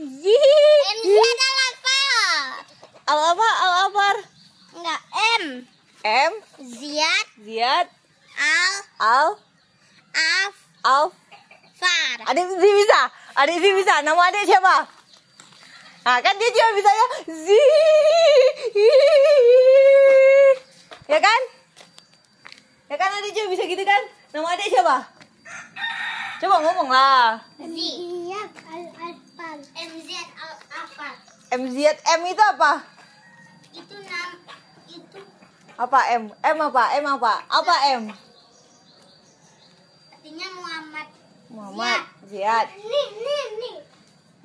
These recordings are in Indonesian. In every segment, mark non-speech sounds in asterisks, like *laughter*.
Z. MC adalah apa? Al apa? Al Afar. Enggak, M. M. Ziad, Ziad. Al, Al. Af, Alf. Far. Adik Z bisa. Adik Z bisa. Nama adik siapa? Nah, kan dia juga bisa ya. Z. Ya kan? Ya kan adik juga bisa gitu kan? Nama adik siapa? Coba ngomong lah. Al Alfar. MZ Al Afar. MZ M itu apa? Itu nam itu Apa M? M apa? M apa? Apa M? artinya Muhammad. Muhammad Ziad. Nih, nih, nih.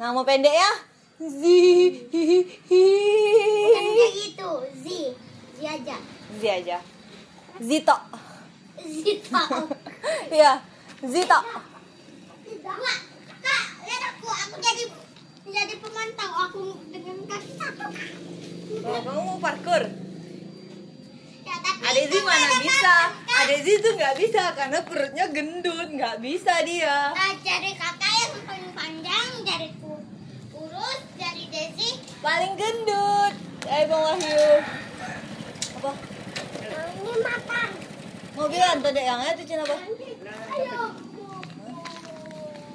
Nama pendek ya? Z. Bukan kayak gitu. Z. Z aja. Z aja. Zito. Zito. Iya, *laughs* Zito. Mak, kak, lihat aku, aku jadi jadi pemantau aku dengan kaki satu. Oh, kamu mau parkur? Ya, itu mana bisa? kakak. Adek Z tuh nggak bisa karena perutnya gendut, nggak bisa dia. Nah, jari kakak yang paling panjang, jari ku kurus, jari Desi Paling gendut. Eh, Bang Wahyu. Apa? ini matang. Mobilan tuh dek yang itu cina apa? Ayo,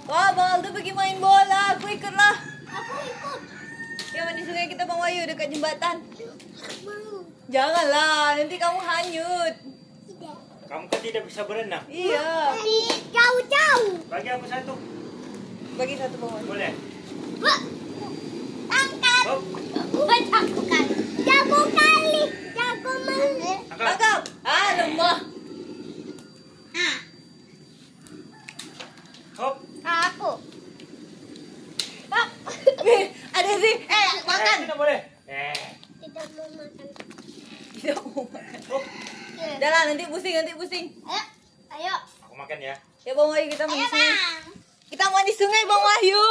Wah, Bang Aldo pergi main bola. Aku ikut lah. Aku ikut. Yang di sungai kita Bang Wahyu dekat jembatan. Mau. Janganlah, nanti kamu hanyut. Tidak. Kamu kan tidak bisa berenang. Iya. Jauh-jauh. Bagi aku satu. Bagi satu Bang Wahyu. Boleh? Wah. Angkat. Hop. Gua jago kali. Jago kali. Jago mana? Angkat. Tangkap. Ah, lemah. Ah, Hop. aku. Ah. Nih, ada sih. Eh, makan. Eh, tidak boleh. Eh. Tidak mau makan. Tidak mau makan. Hop. Udah lah, nanti pusing, nanti pusing. Ayo. Ayo. Aku makan ya. Ya Bang Wahyu kita mandi sungai. Bang. Kita mandi sungai Bang Wahyu.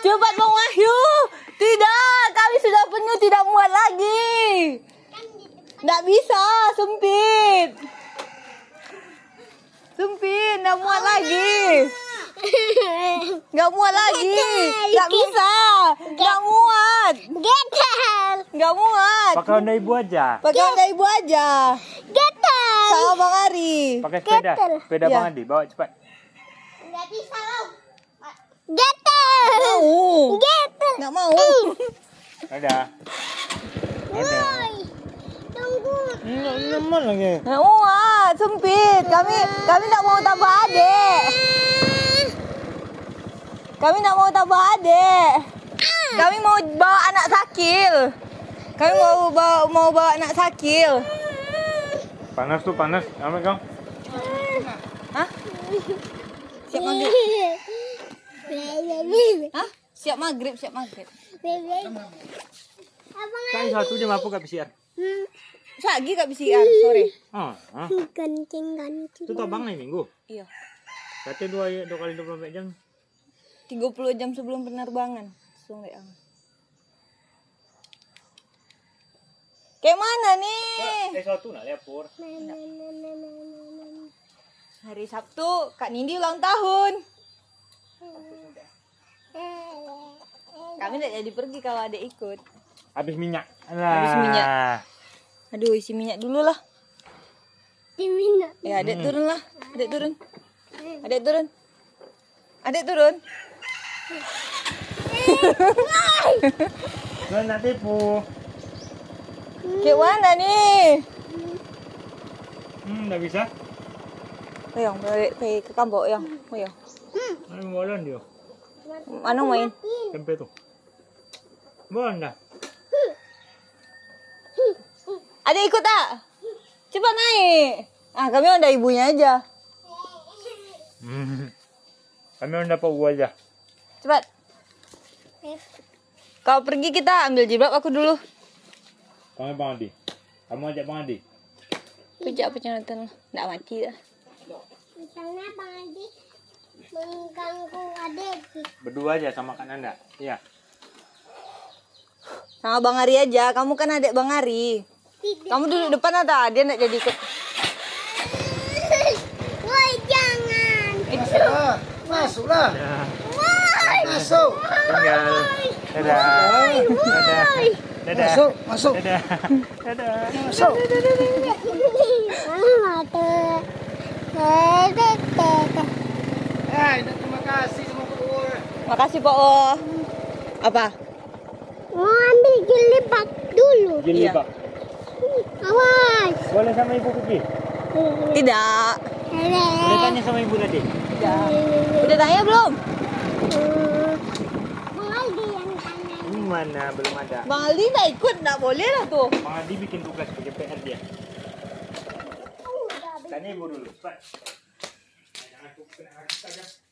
Cepat Bang Wahyu. Tidak, kami sudah penuh tidak muat lagi. Kan di depan. Nggak bisa, sempit. Sempit, nggak muat lagi. *laughs* Nggak muat lagi. Nggak bisa. Nggak muat. Getel. Nggak muat. Pakai Honda ibu aja. Pakai Honda ibu aja. Getel. Sama Bang Ari. Pakai sepeda. Sepeda Ya. Bang Adi. Bawa cepat. Nggak bisa loh. Getel. Mau. Getel. Nggak mau. Ada. Ada. Tunggu. Enggak lemah lagi. Muat, sempit. Kami kami nggak mau tambah adik. Kami nggak mau tambah adik. Kami mau bawa anak sakil. Kami mau bawa mau bawa anak sakil. Panas tuh panas. Ambil kau. Hah? Siap maghrib. Hah? Siap maghrib, siap maghrib. Abang Kain satu jam apa gak PCR? Lagi kak bisian sore. Oh, ah. Kencing kencing. Itu tau bang nih minggu. Iya. Katanya dua, dua kali 24 jam. 30 jam sebelum penerbangan. Langsung deh. Kayak mana nih? Eh satu nak lihat pur. Hari Sabtu Kak Nindi ulang tahun. Kami tidak jadi pergi kalau ada ikut. Habis minyak. Habis minyak. Aduh isi minyak dulu lah. Dimina. Ya adek turun lah. Adek turun. Adek turun. Adek turun. Kau nak tipu. Kayak mana nih? Hmm, dah bisa. Ayang, balik pergi ke kampung yang. Ayang. Mana bolan dia? Mana main? Tempe tu. Bolan dah. Adek ikut tak? Cepat naik. Ah, kami ada ibunya aja. Hmm. Kami orang dapat uang aja. Cepat. Kau pergi kita ambil jilbab aku dulu. Kamu Bang Adi. Kamu ajak Bang Adi. Pejak apa Jonathan? Nggak mati dah. Misalnya Bang Adi mengganggu adik. Berdua aja sama Kak Nanda. Iya. Sama Bang Ari aja. Kamu kan adik Bang Ari. Kamu duduk depan ada. Dia nggak jadi ikut. Woi jangan. Eh, di sana. Masuklah. Ya. Masuk. Tinggal. Dadah. Dadah. Dadah. Masuk, masuk. Dadah. Dadah. Masuk. Eh, terima kasih sama. Makasih Po. Oh. Apa? Mau ambil jelibat dulu. Gili, Iya. Pak. Awas. Boleh sama ibu pergi? Tidak. Boleh tanya sama ibu tadi? Tidak. Udah tanya belum? Bang mana? Belum ada. Bang Aldi tak ikut, tak boleh lah tuh. Bang Adi bikin tugas sebagai PR dia. Tanya ibu dulu. Cepat. Tanya aku, kena aku saja.